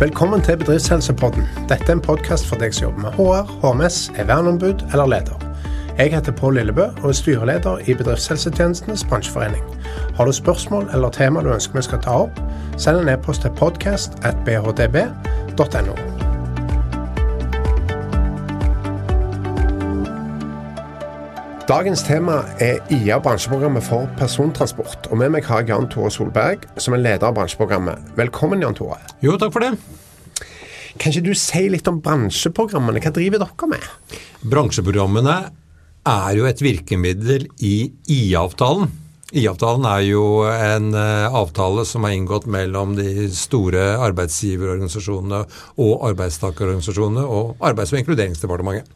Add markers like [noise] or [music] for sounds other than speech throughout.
Velkommen til Bedriftshelsepodden. Dette er en podkast for deg som jobber med HR, HMS, er verneombud eller leder. Jeg heter Pål Lillebø og er styreleder i Bedriftshelsetjenestenes bransjeforening. Har du spørsmål eller tema du ønsker vi skal ta opp, send en e-post til podcast at bhdb.no. Dagens tema er IA bransjeprogrammet for persontransport. Og med meg har jeg Jan Tore Solberg, som er leder av bransjeprogrammet. Velkommen, Jan Tore. Jo, takk for det. Kan ikke du si litt om bransjeprogrammene? Hva driver dere med? Bransjeprogrammene er jo et virkemiddel i IA-avtalen. IA-avtalen er jo en eh, avtale som er inngått mellom de store arbeidsgiverorganisasjonene og arbeidstakerorganisasjonene og Arbeids- og inkluderingsdepartementet.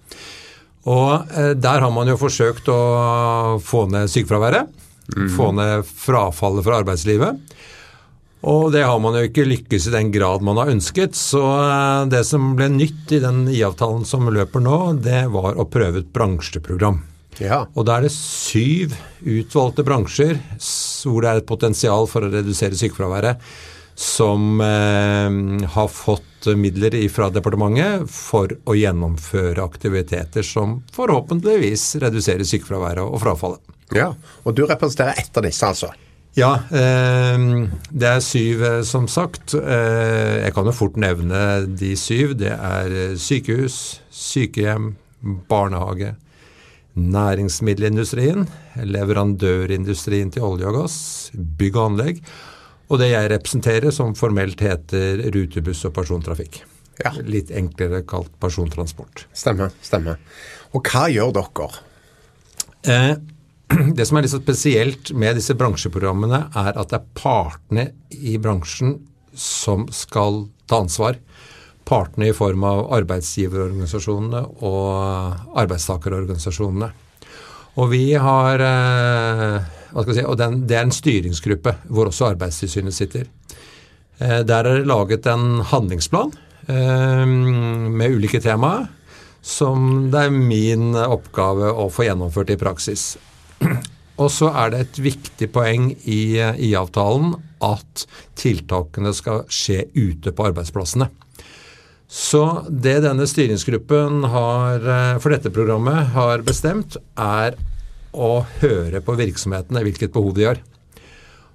Og eh, der har man jo forsøkt å få ned sykefraværet. Mm. Få ned frafallet fra arbeidslivet. Og det har man jo ikke lykkes i den grad man har ønsket. Så eh, det som ble nytt i den IA-avtalen som løper nå, det var å prøve et bransjeprogram. Ja. Og da er det syv utvalgte bransjer hvor det er et potensial for å redusere sykefraværet som eh, har fått midler fra departementet for å gjennomføre aktiviteter som forhåpentligvis reduserer sykefraværet og frafallet. Ja, Og du representerer ett av disse, altså? Ja, eh, det er syv, eh, som sagt. Eh, jeg kan jo fort nevne de syv. Det er eh, sykehus, sykehjem, barnehage, næringsmiddelindustrien, leverandørindustrien til olje og gass, bygg og anlegg og det jeg representerer, som formelt heter rutebuss og persontrafikk. Ja. Litt enklere kalt persontransport. Stemmer. stemmer. Og hva gjør dere? Eh, [clears throat] det som er litt spesielt med disse bransjeprogrammene, er at det er partene i bransjen som skal ta ansvar. Partene i form av arbeidsgiverorganisasjonene og arbeidstakerorganisasjonene. Og vi har eh, si, og den, Det er en styringsgruppe hvor også Arbeidstilsynet sitter. Eh, der er det laget en handlingsplan eh, med ulike temaer som det er min oppgave å få gjennomført i praksis. [clears throat] Og så er det et viktig poeng i, IA-avtalen at tiltakene skal skje ute på arbeidsplassene. Så det denne styringsgruppen har, eh, for dette programmet har bestemt, er å høre på virksomhetene hvilket behov de har.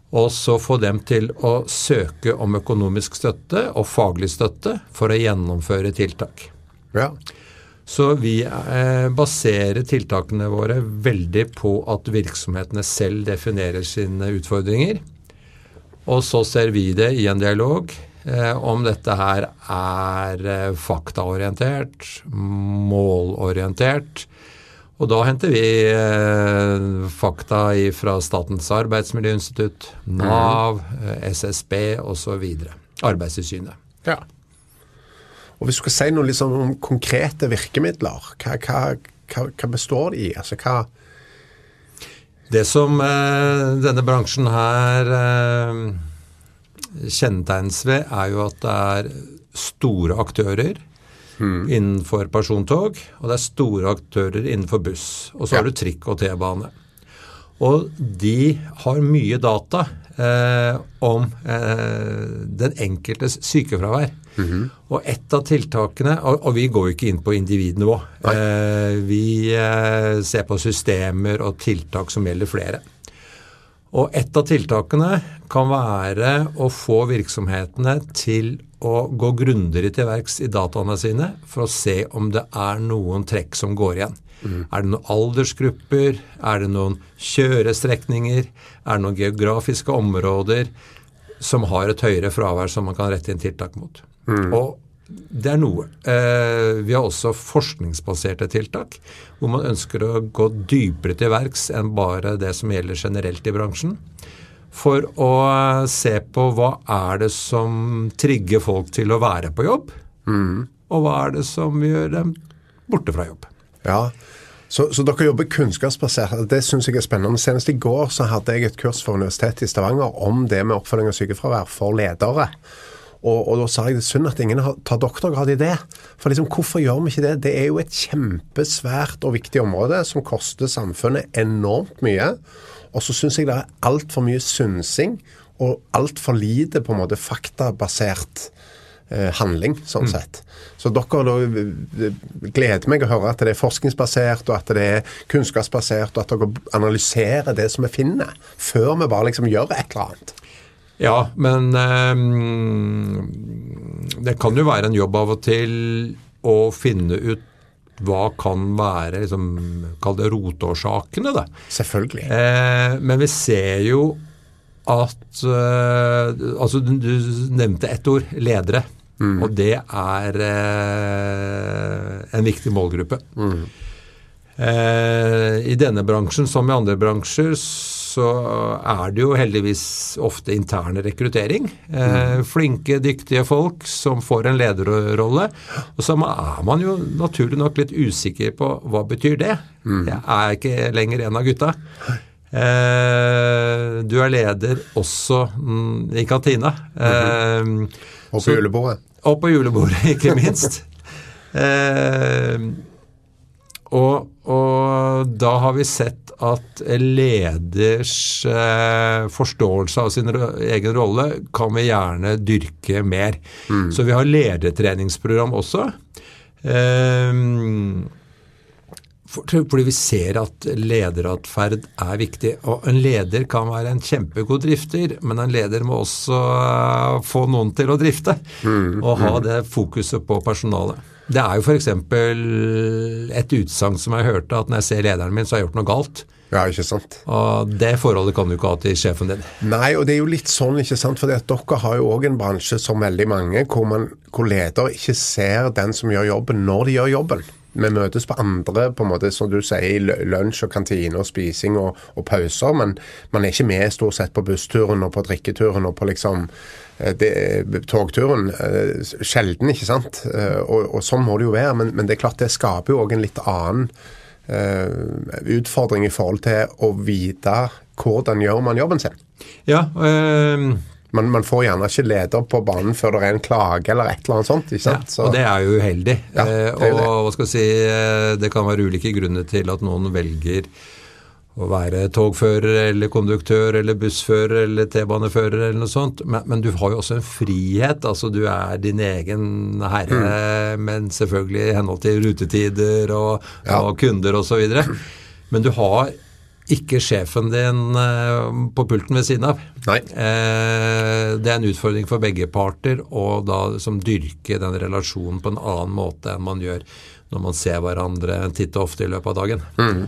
Og så få dem til å søke om økonomisk støtte og faglig støtte for å gjennomføre tiltak. Ja. Så vi eh, baserer tiltakene våre veldig på at virksomhetene selv definerer sine utfordringer. Og så ser vi det i en dialog eh, om dette her er eh, faktaorientert, målorientert, og da henter vi eh, fakta fra Statens arbeidsmiljøinstitutt, Nav, mm. SSB osv. Arbeidstilsynet. Ja. Og Hvis du skal si noe liksom om konkrete virkemidler, hva, hva, hva, hva består de i? Altså, hva Det som eh, denne bransjen her eh, kjennetegnes ved, er jo at det er store aktører mm. innenfor persontog, og det er store aktører innenfor buss. Og så ja. har du trikk og T-bane. Og de har mye data eh, om eh, den enkeltes sykefravær. Mm -hmm. Og et av tiltakene og, og, vi går jo ikke inn på individnivå. Eh, vi eh, ser på systemer og tiltak som gjelder flere. Og et av tiltakene kan være å få virksomhetene til å gå grundigere til verks i dataene sine for å se om det er noen trekk som går igjen. Mm. Er det noen aldersgrupper? Er det noen kjørestrekninger? Er det noen geografiske områder som har et høyere fravær som man kan rette inn tiltak mot? Mm. Og det er noe. Eh, vi har også forskningsbaserte tiltak, hvor man ønsker å gå dypere til verks enn bare det som gjelder generelt i bransjen for å se på hva er det som trigger folk til å være på jobb, mm. og hva er det som gjør dem borte fra jobb. Ja, så, så dere jobber kunnskapsbasert. Det syns jeg er spennende. Senest i går så hadde jeg et kurs for Universitetet i Stavanger om det med oppfølging av sykefravær for ledere. Og, og, da sa jeg det er synd at ingen tar doktorgrad i det. For liksom, hvorfor gjør vi ikke det? Det er jo et kjempesvært og viktig område som koster samfunnet enormt mye. Og så syns jeg det er altfor mye synsing og altfor lite på en måte faktabasert eh, handling, sånn sett. Så dere da eh, gleder meg å høre at det er forskningsbasert, og at det er kunnskapsbasert, og at dere analyserer det som vi finner, før vi bare liksom gjør et eller annet. Ja, men eh, det kan jo være en jobb av og til å finne ut hva kan være liksom, Kall det roteårsakene, da. Selvfølgelig. Eh, men vi ser jo at eh, Altså, du, nevnte ett ord ledere. Og det er eh, en viktig målgruppe. Eh, I denne bransjen som i andre bransjer så er det jo heldigvis ofte interne rekruttering. Eh, flinke, dyktige folk som får en lederrolle. Og så er man jo naturlig nok litt usikker på hva betyr det. Jeg er ikke lenger en av gutta. Eh, du er leder også mm, i kantina. Eh, Og på julebordet. og på julebordet, [laughs] ikke minst. [laughs] eh, og, og da har vi sett at leders eh, forståelse av sin egen rolle kan vi gjerne dyrke mer. Så vi har ledertreningsprogram også. Eh, fordi vi ser at lederatferd er viktig. Og en leder kan være en kjempegod drifter, men en leder må også eh, få noen til å drifte. Og ha det fokuset på personalet. Det er jo f.eks. et utsagn som jeg hørte, at når jeg ser lederen min, så har jeg gjort noe galt. Ja, ikke sant. Og det forholdet kan du ikke ha til sjefen din. Nei, og det er jo litt sånn, ikke sant. For dere har jo òg en bransje som veldig mange, hvor, man, hvor leder ikke ser den som gjør jobben, når de gjør jobben. Vi møtes på andre, på en måte, som du sier, lunsj og kantine og spising og, og pauser, men man er ikke med stort sett på bussturen og på drikketuren og på liksom eh, det, togturen. eh, Sjelden, ikke sant. Eh, Og, og sånn må det jo være, men, men det er klart det skaper jo òg en litt annen uh, utfordring i forhold til å vite hvordan gjør man jobben sin. Ja, eh, Man, man får gjerne ikke leder på banen før det er en klage eller et eller annet sånt. ikke sant? Ja, og det er jo uheldig. Ja, Eh, det jo og hva skal jeg si, eh, det kan være ulike grunner til at noen velger å være togfører eller konduktør eller bussfører eller T-banefører eller noe sånt. Men, men du har jo også en frihet. altså Du er din egen herre, Mm. men selvfølgelig i henhold til rutetider og, Ja. og kunder osv. Men du har ikke sjefen din eh, på pulten ved siden av. Nei. Eh, det er en utfordring for begge parter å da liksom dyrke den relasjonen på en annen måte enn man gjør når man ser hverandre titt og ofte i løpet av dagen. Mm.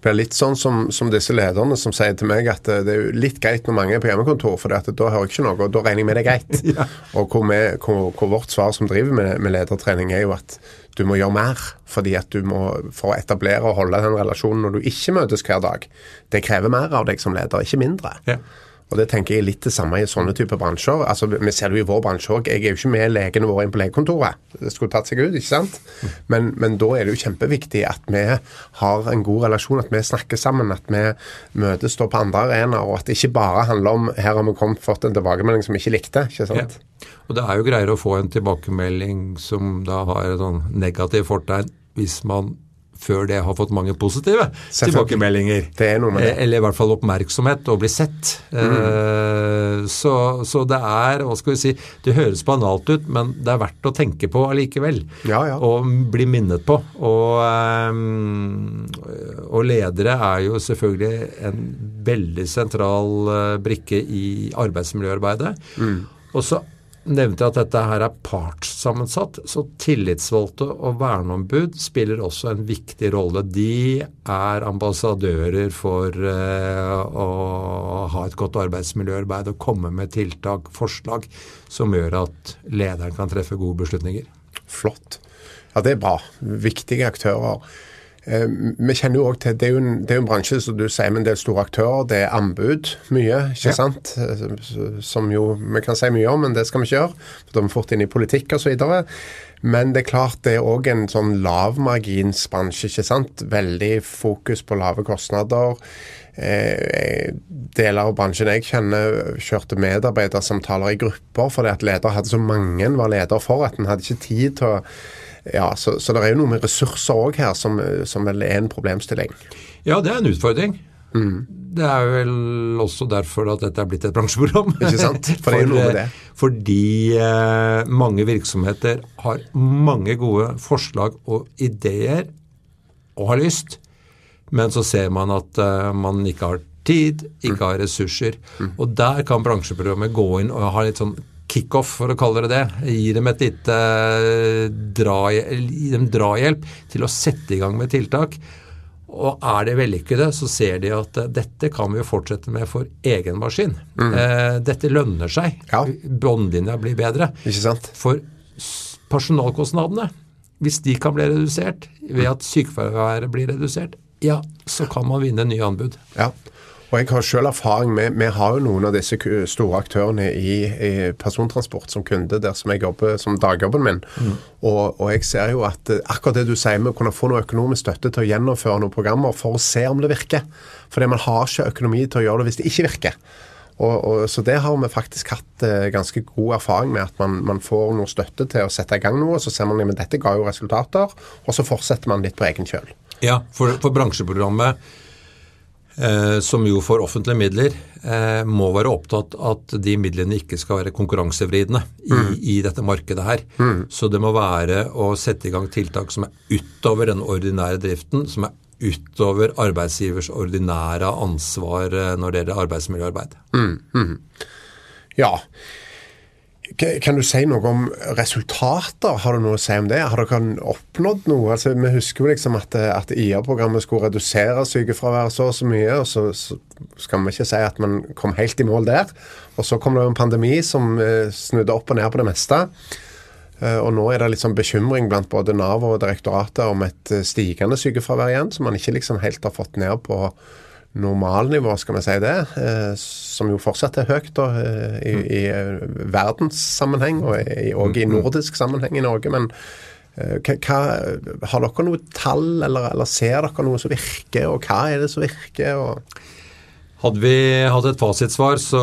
Det er litt sånn som, som disse lederne som sier til meg at eh, det er litt greit når mange er på hjemmekontor, for da hører jeg ikke noe, og da regner jeg med det er greit. [laughs] Og hvor, vi, hvor, hvor vårt svar som driver med, med ledertrening er jo at du må gjøre mer, fordi at du må for å etablere og holde den relasjonen når du ikke møtes hver dag. Det krever mer av deg som leder, ikke mindre. Ja. Og det tenker jeg er litt det samme i sånne typer bransjer. Altså, Vi ser det jo i vår bransje òg. Jeg er jo ikke med legene våre inn på legekontoret. Det skulle tatt seg ut, ikke sant? Men, men da er det jo kjempeviktig at vi har en god relasjon, at vi snakker sammen, at vi møtes da på andre arenaer, og at det ikke bare handler om her har vi kommet, fått en tilbakemelding som vi ikke likte. ikke Ja. sant? Og det er jo greiere å få en tilbakemelding som da har et sånn negativt fortegn, hvis man før det har fått mange positive tilbakemeldinger. Det er noe med det. Eh, Eller i hvert fall oppmerksomhet og bli sett. Mm. Så, så det er, hva skal vi si, det høres banalt ut, men det er verdt å tenke på allikevel. Ja, ja. Og bli minnet på. Og, eh, og ledere er jo selvfølgelig en veldig sentral eh, brikke i arbeidsmiljøarbeidet. Og så nevnte at dette her er partssammensatt, så tillitsvalgte og verneombud spiller også en viktig rolle. De er ambassadører for eh, å ha et godt arbeidsmiljøarbeid og komme med tiltak, forslag, som gjør at lederen kan treffe gode beslutninger. Flott. Ja, det er bra. Viktige aktører. Eh, vi kjenner jo også til, Det er jo en, det er jo en bransje som du sier med en del store aktører. Det er anbud mye, ikke Ja. sant? Eh, Som jo vi kan si mye om, men det skal vi ikke gjøre. For Da er vi fort inne i politikk osv. Men det er klart det er òg en sånn lavmarginsbransje, ikke sant. Veldig fokus på lave kostnader. Eh, deler av bransjen jeg kjenner, kjørte medarbeidersamtaler i grupper fordi at leder hadde så mange var leder for at en hadde ikke tid til å ja, så, så det er jo noe med ressurser òg her som, som vel er en problemstilling. Ja, det er en utfordring. Det er vel også derfor at dette er blitt et bransjeprogram. Ikke sant? [laughs] For det er noe med det. Fordi eh, mange virksomheter har mange gode forslag og ideer og har lyst, men så ser man at eh, man ikke har tid, ikke har ressurser. Og der kan bransjeprogrammet gå inn og ha litt sånn kickoff, for å kalle det det. Gi dem et lite dra, drahjelp, gi dem drahjelp til å sette i gang med tiltak. Og er det vellykkede, så ser de at eh, dette kan vi jo fortsette med for egen maskin. Mm. dette lønner seg. Ja. Båndlinja blir bedre. Ikke sant? For personalkostnadene, hvis de kan bli redusert ved at sykefraværet blir redusert, ja, så kan man vinne nye anbud. Ja. Og jeg har selv erfaring med Vi har jo noen av disse store aktørene i, i persontransport som kunde der som jeg jobber som dagjobben min. Og, og jeg ser jo at eh, akkurat det du sier med å kunne få noe økonomisk støtte til å gjennomføre noen programmer for å se om det virker. Fordi man har ikke økonomi til å gjøre det hvis det ikke virker. Og, og, så det har vi faktisk hatt eh, ganske god erfaring med. At man, man får noe støtte til å sette i gang noe, så ser man at dette ga jo resultater, og så fortsetter man litt på egen kjøl. Ja, for, for bransjeprogrammet, eh, som jo får offentlige midler, eh, må være opptatt at de midlene ikke skal være konkurransevridende i, i dette markedet her. Så det må være å sette i gang tiltak som er utover den ordinære driften, som er utover arbeidsgivers ordinære ansvar eh, når det gjelder arbeidsmiljøarbeid. Ja. Kan du si noe om resultater? Har du noe å si om det? Har dere oppnådd noe? Altså, vi husker jo liksom at, at IA-programmet skulle redusere sykefraværet så og så mye, og så, så skal vi ikke si at man kom helt i mål der. Og så kom det en pandemi som eh, snudde opp og ned på det meste. Eh, Og nå er det litt sånn bekymring blant både Nav og direktoratet om et eh, stigende sykefravær igjen, som man ikke liksom helt har fått ned på normalnivå, skal vi si det. eh, Som jo fortsatt er høyt da, eh, i, i eh, verdenssammenheng og i, og i nordisk sammenheng i Norge. Men eh, hva, har dere noe tall, eller, eller ser dere noe som virker, og hva er det som virker? Og, Hadde vi hatt et fasitsvar, så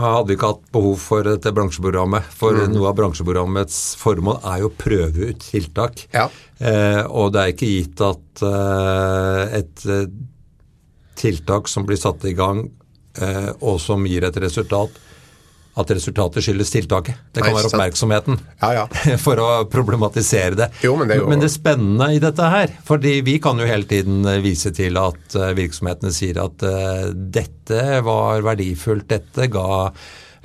hadde vi ikke hatt behov for dette bransjeprogrammet. For noe av bransjeprogrammets formål er jo å prøve ut tiltak. Ja. Eh, og det er ikke gitt at eh, et eh, tiltak som blir satt i gang, eh, og som gir et resultat, at resultatet skyldes tiltaket. Det kan Nei, være oppmerksomheten. Ja, ja. [laughs] For å problematisere det. Jo, men det jo- men det spennende i dette her, fordi vi kan jo hele tiden eh, vise til at eh, virksomhetene sier at uh, dette var verdifullt, dette ga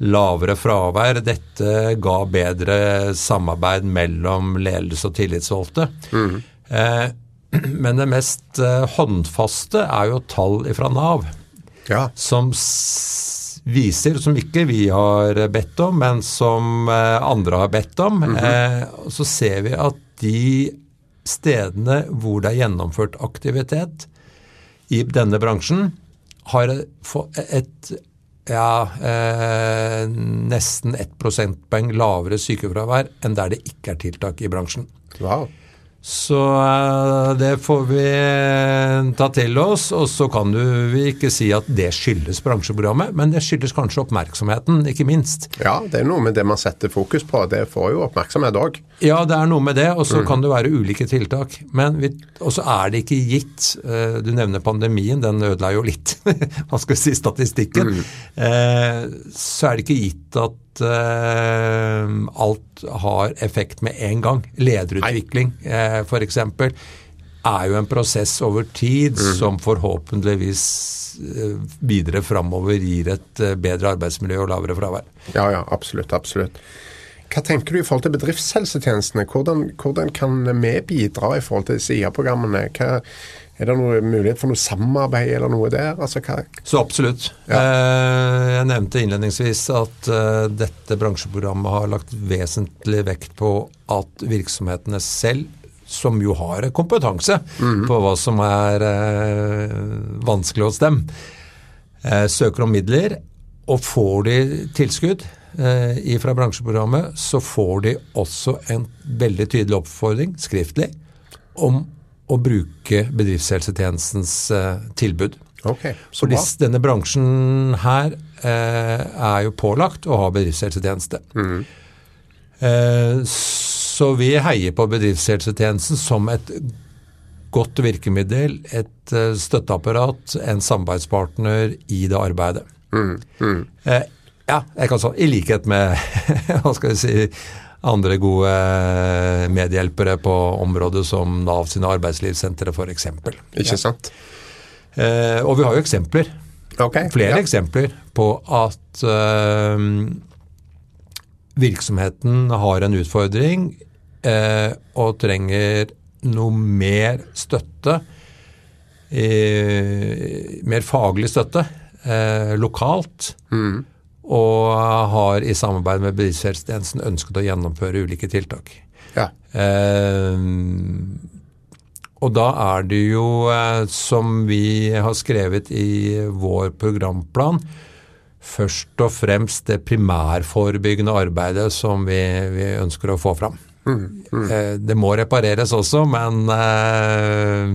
lavere fravær, dette ga bedre samarbeid mellom ledelse og tillitsvalgte. Eh, [clears throat] men det mest eh, håndfaste er jo tall fra Nav ja. som viser, som ikke vi har bedt om, men som eh, andre har bedt om. Mm -hmm. så ser vi at de stedene hvor det er gjennomført aktivitet i denne bransjen, har et ja, eh, nesten ett prosentpoeng lavere sykefravær enn der det ikke er tiltak i bransjen. Wow. Så eh, det får vi eh, ta til oss, og så kan du vi ikke si at det skyldes bransjeprogrammet, men det skyldes kanskje oppmerksomheten, ikke minst. Ja, det er noe med det man setter fokus på. Det får jo oppmerksomhet òg. Ja, det er noe med det, og så kan det være ulike tiltak. Men så er det ikke gitt eh, Du nevner pandemien, den ødela jo litt [laughs] hva skal vi si, statistikken. Mm. så er det ikke gitt at eh, alt har effekt med en gang. Lederutvikling eh, f.eks. er jo en prosess over tid som forhåpentligvis eh, videre framover gir et bedre arbeidsmiljø og lavere fravær. Ja, ja, absolutt. absolutt. Hva tenker du i forhold til bedriftshelsetjenestene? Hvordan, hvordan kan vi bidra i forhold til disse IA-programmene? Er det noe mulighet for noe samarbeid eller noe der? Altså, Så absolutt. Ja. Jeg nevnte innledningsvis at eh, dette bransjeprogrammet har lagt vesentlig vekt på at virksomhetene selv, som jo har kompetanse på hva som er eh, vanskelig hos dem, eh, søker om midler. Og får de tilskudd eh, fra bransjeprogrammet, så får de også en veldig tydelig oppfordring, skriftlig, om å bruke bedriftshelsetjenestens eh, tilbud. Okay, så For bra. disse- denne bransjen her eh, er jo pålagt å ha bedriftshelsetjeneste. Eh, så vi heier på bedriftshelsetjenesten som et godt virkemiddel, et eh, støtteapparat, en samarbeidspartner i det arbeidet. Eh, Ja, jeg kan så, i likhet med [laughs] hva skal jeg si, andre gode medhjelpere på området som Nav sine arbeidslivssentre f.eks. Ikke sant? Eh, og vi har jo eksempler, Okay, flere ja. eksempler på at eh, virksomheten har en utfordring eh, og trenger noe mer støtte, eh, mer faglig støtte eh, lokalt. Og har i samarbeid med bedriftshelsetjenesten ønsket å gjennomføre ulike tiltak. Ja. Eh, og da er det jo, eh, som vi har skrevet i vår programplan, først og fremst det primærforebyggende arbeidet som vi, vi ønsker å få fram. Eh, Det må repareres også, men eh,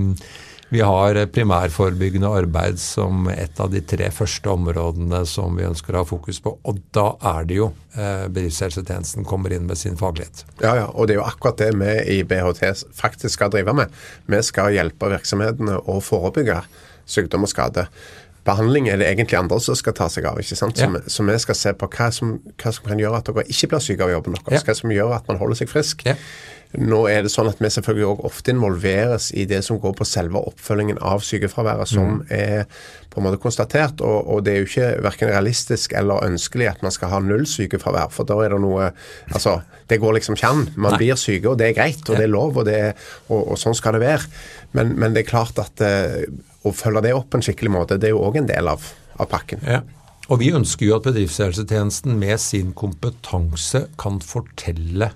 vi har primærforebyggende arbeid som et av de tre første områdene som vi ønsker å ha fokus på. Og da er det jo eh, bedriftshelsetjenesten kommer inn med sin faglighet. Ja, ja, og det er jo akkurat det vi i BHT faktisk skal drive med. Vi skal hjelpe virksomhetene å forebygge sykdom og skade. Behandling er det egentlig andre som skal ta seg av. ikke sant? Så, Ja. vi, så vi skal se på hva som, hva som kan gjøre at dere ikke blir syke av jobben deres. Ja. Hva som gjør at man holder seg frisk. Ja. Nå er det sånn at vi selvfølgelig også ofte involveres i det som går på selve oppfølgingen av sykefraværet, som er på en måte konstatert. Og, og det er jo ikke verken realistisk eller ønskelig at man skal ha null sykefravær, for da er det noe Altså, det går liksom ikke an. Man blir syke, og det er greit, og det er lov, og, det er, og, og sånn skal det være. Men, men det er klart at eh, å følge det opp på en skikkelig måte, det er jo òg en del av, av pakken. Ja. Og vi ønsker jo at bedriftshelsetjenesten med sin kompetanse kan fortelle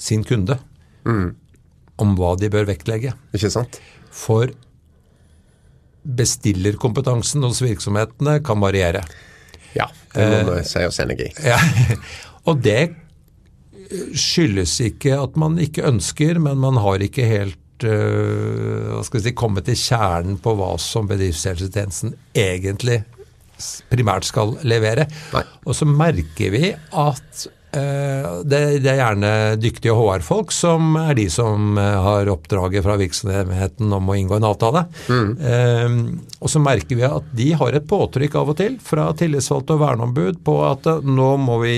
sin kunde om hva de bør vektlegge. Ikke sant? For bestillerkompetansen hos virksomhetene kan variere. Ja, det må vi si oss enig i. Ja. [laughs] Og det skyldes ikke at man ikke ønsker, men man har ikke helt hva skal vi si, kommet til kjernen på hva som bedriftshelsetjenesten egentlig primært skal levere. Nei. Og så merker vi at det, det er gjerne dyktige HR-folk som er de som øh, har oppdraget fra virksomheten om å inngå en avtale. Mm. og så merker vi at de har et påtrykk av og til fra tillitsvalgte og verneombud på at eh, nå må vi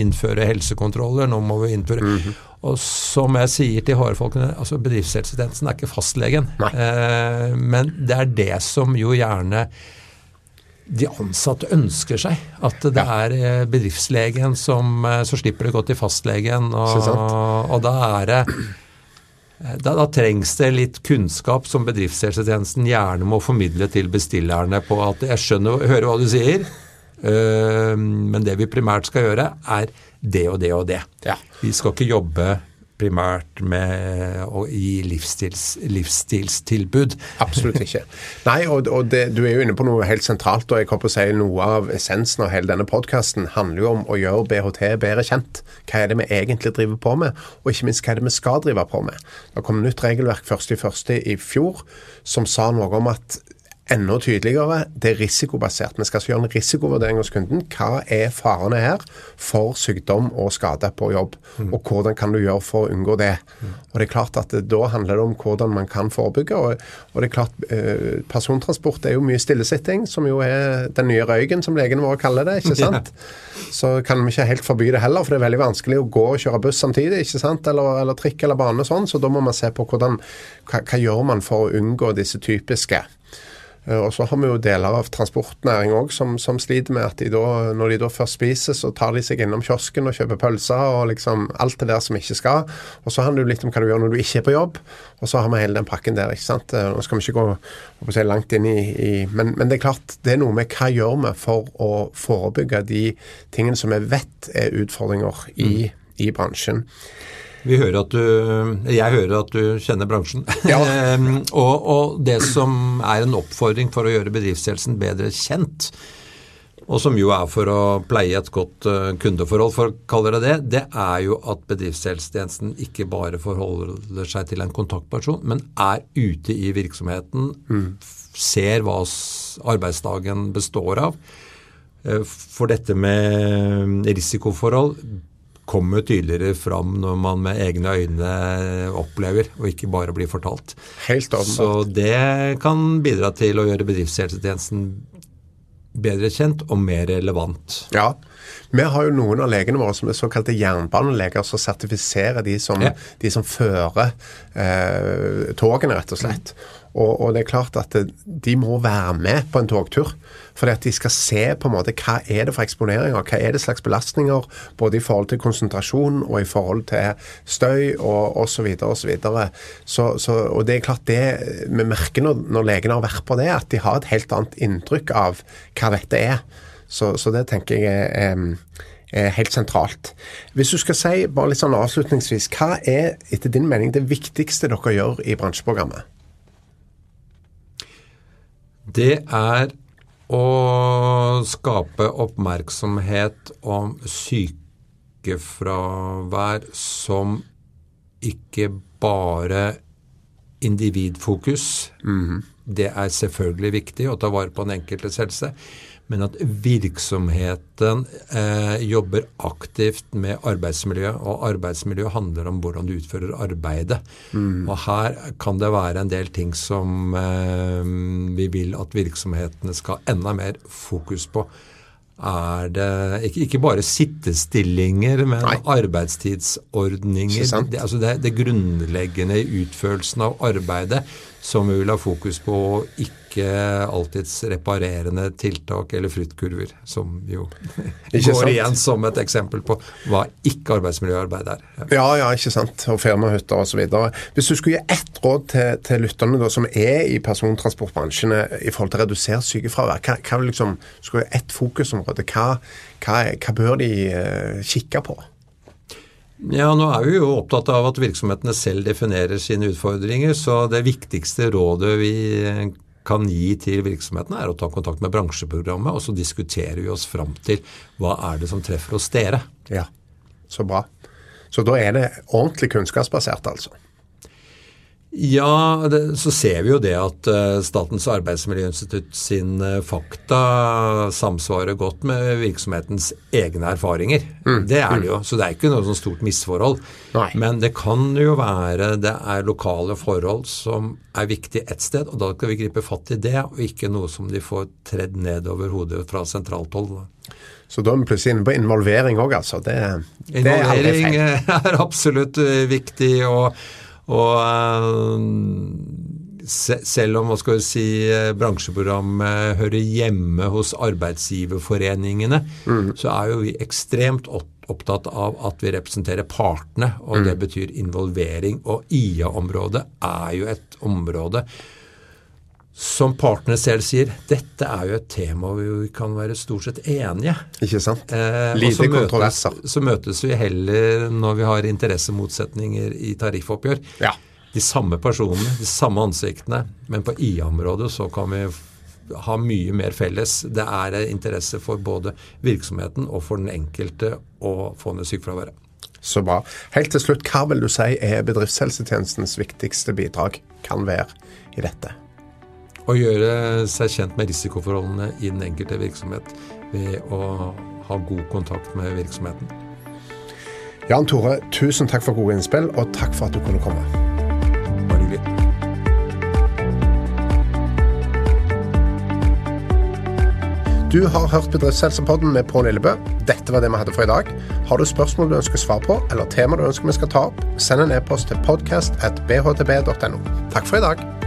innføre helsekontroller, nå må vi innføre Og som jeg sier til HR-folkene, altså bedriftshelsetjenesten er ikke fastlegen. Eh, men det er det som jo gjerne de ansatte ønsker seg. At det er eh, bedriftslegen som eh, Så slipper å gå til fastlegen. Og, og da er det da, da trengs det litt kunnskap som bedriftshelsetjenesten gjerne må formidle til bestillerne på at jeg skjønner, hører hva du sier, øh, men det vi primært skal gjøre, er det og det og det. Ja. Vi skal ikke jobbe primært med å gi livsstils, livsstilstilbud. Absolutt ikke. Nei, og, og det, du er jo inne på noe helt sentralt, og jeg kommer å si noe av essensen av hele denne podkasten handler jo om å gjøre BHT bedre kjent. Hva er det vi egentlig driver på med, og ikke minst hva er det vi skal drive på med. Det kom nytt regelverk 1.1. i fjor som sa noe om at enda tydeligere. Det er risikobasert. Vi skal altså gjøre en risikovurdering hos kunden. Hva er farene her for sykdom og skade på jobb, og hvordan kan du gjøre for å unngå det? Og det er klart at det, Da handler det om hvordan man kan forebygge. Og, og det er klart, eh, Persontransport er jo mye stillesitting, som jo er den nye røyken, som legene våre kaller det. ikke sant? Så kan vi ikke helt forby det heller, for det er veldig vanskelig å gå og kjøre buss samtidig. ikke sant? Eller, eller trikk eller bane og sånn. Så da må man se på hvordan, hva, hva gjør man for å unngå disse typiske. Eh, Og så har vi jo deler av transportnæring òg som, som sliter med at de da, når de da først spiser, så tar de seg innom kiosken og kjøper pølser og liksom alt det der som ikke skal. Og så handler det jo litt om hva du gjør når du ikke er på jobb. Og så har vi hele den pakken der. ikke sant? Eh, Nå skal vi ikke gå si, langt inn i, i men, men det er klart, det er noe med hva gjør vi for å forebygge de tingene som vi vet er utfordringer i, i bransjen. Vi hører at du, jeg hører at du kjenner bransjen. [laughs] Ja. Og, og det som er en oppfordring for å gjøre bedriftshelsen bedre kjent, og som jo er for å pleie et godt eh, kundeforhold, for å kalle det det, det er jo at bedriftshelsetjenesten ikke bare forholder seg til en kontaktperson, men er ute i virksomheten, mm. ser hva arbeidsdagen består av. Eh, For dette med risikoforhold kommer tydeligere fram når man med egne øyne opplever, og ikke bare blir fortalt. Helt åpenbart. Så det kan bidra til å gjøre bedriftshelsetjenesten bedre kjent og mer relevant. Ja. Vi har jo noen av legene våre som er såkalte jernbaneleger, som sertifiserer de som, Ja. de som fører eh, togene, rett og slett. Og, og det er klart at de må være med på en togtur. Fordi at de skal se på en måte hva er det for eksponeringer, hva er det slags belastninger, både i forhold til konsentrasjon og i forhold til støy og osv. Og, Så, så, og det er klart det vi merker når, når legene har vært på det, at de har et helt annet inntrykk av hva dette er. Så, så det tenker jeg er, er helt sentralt. Hvis du skal si, bare litt sånn avslutningsvis, hva er etter din mening det viktigste dere gjør i bransjeprogrammet? Det er å skape oppmerksomhet om sykefravær som ikke bare individfokus. Det er selvfølgelig viktig å ta vare på den enkeltes helse. Men at virksomheten eh, jobber aktivt med arbeidsmiljø, og arbeidsmiljø handler om hvordan du utfører arbeidet. Og her kan det være en del ting som eh, vi vil at virksomhetene skal ha enda mer fokus på. Er det ikke, ikke bare sittestillinger, men Nei. arbeidstidsordninger. Det, altså det, det grunnleggende i utførelsen av arbeidet som vi vil ha fokus på, og ikke alltids reparerende tiltak eller fruktkurver, som jo går sant? igjen som et eksempel på hva ikke arbeidsmiljøarbeid er. Ja. Ja, ikke sant. Og firmahytter osv. Hvis du skulle gi ett råd til, til lytterne da, som er i persontransportbransjen eh, i forhold til å redusere sykefravær, hva, hva liksom, skulle ett fokusområde, hva, hva, hva bør de uh, kikke på? Ja, nå er vi jo opptatt av at virksomhetene selv definerer sine utfordringer, så det viktigste rådet vi kan gi til virksomhetene er å ta kontakt med bransjeprogrammet, og så diskuterer vi oss fram til hva er det som treffer hos dere. Ja, så bra. Så da er det ordentlig kunnskapsbasert, altså. Ja, det, så ser vi jo det at eh, Statens arbeidsmiljøinstitutt sin eh, fakta samsvarer godt med virksomhetens egne erfaringer. Det er det jo, så det er ikke noe sånn stort misforhold. Nei. Men det kan jo være det er lokale forhold som er viktig ett sted, og da skal vi gripe fatt i det, og ikke noe som de får tredd ned over hodet fra sentralt hold. Så da er vi plutselig inne på involvering òg, altså. Det, det er Involvering eh, [laughs] er absolutt eh, viktig, og, og eh, se, selv om hva skal vi si, eh, bransjeprogrammet hører hjemme hos arbeidsgiverforeningene, så er jo vi ekstremt opptatt av at vi representerer partene, og det betyr involvering. Og IA-området er jo et område som partene selv sier, dette er jo et tema hvor vi kan være stort sett enige. Ikke sant? Eh, Lite så kontroverser. Så møtes vi heller når vi har interessemotsetninger i tariffoppgjør. Ja. De samme personene, de samme ansiktene, men på IA-området så kan vi ha mye mer felles. Det er interesse for både virksomheten og for den enkelte å få ned sykefraværet. Så bra. Helt til slutt, hva vil du si er bedriftshelsetjenestens viktigste bidrag kan være i dette? Å gjøre seg kjent med risikoforholdene i den enkelte virksomhet ved å ha god kontakt med virksomheten. Jan Tore, tusen takk for gode innspill, og takk for at du kunne komme. Bare hyggelig. Du har hørt Bedriftshelsepodden med Pål Lillebø. Dette var det vi hadde for i dag. Har du spørsmål du ønsker svar på, eller tema du ønsker vi skal ta opp, send en e-post til podcast.bhtb.no. Takk for i dag.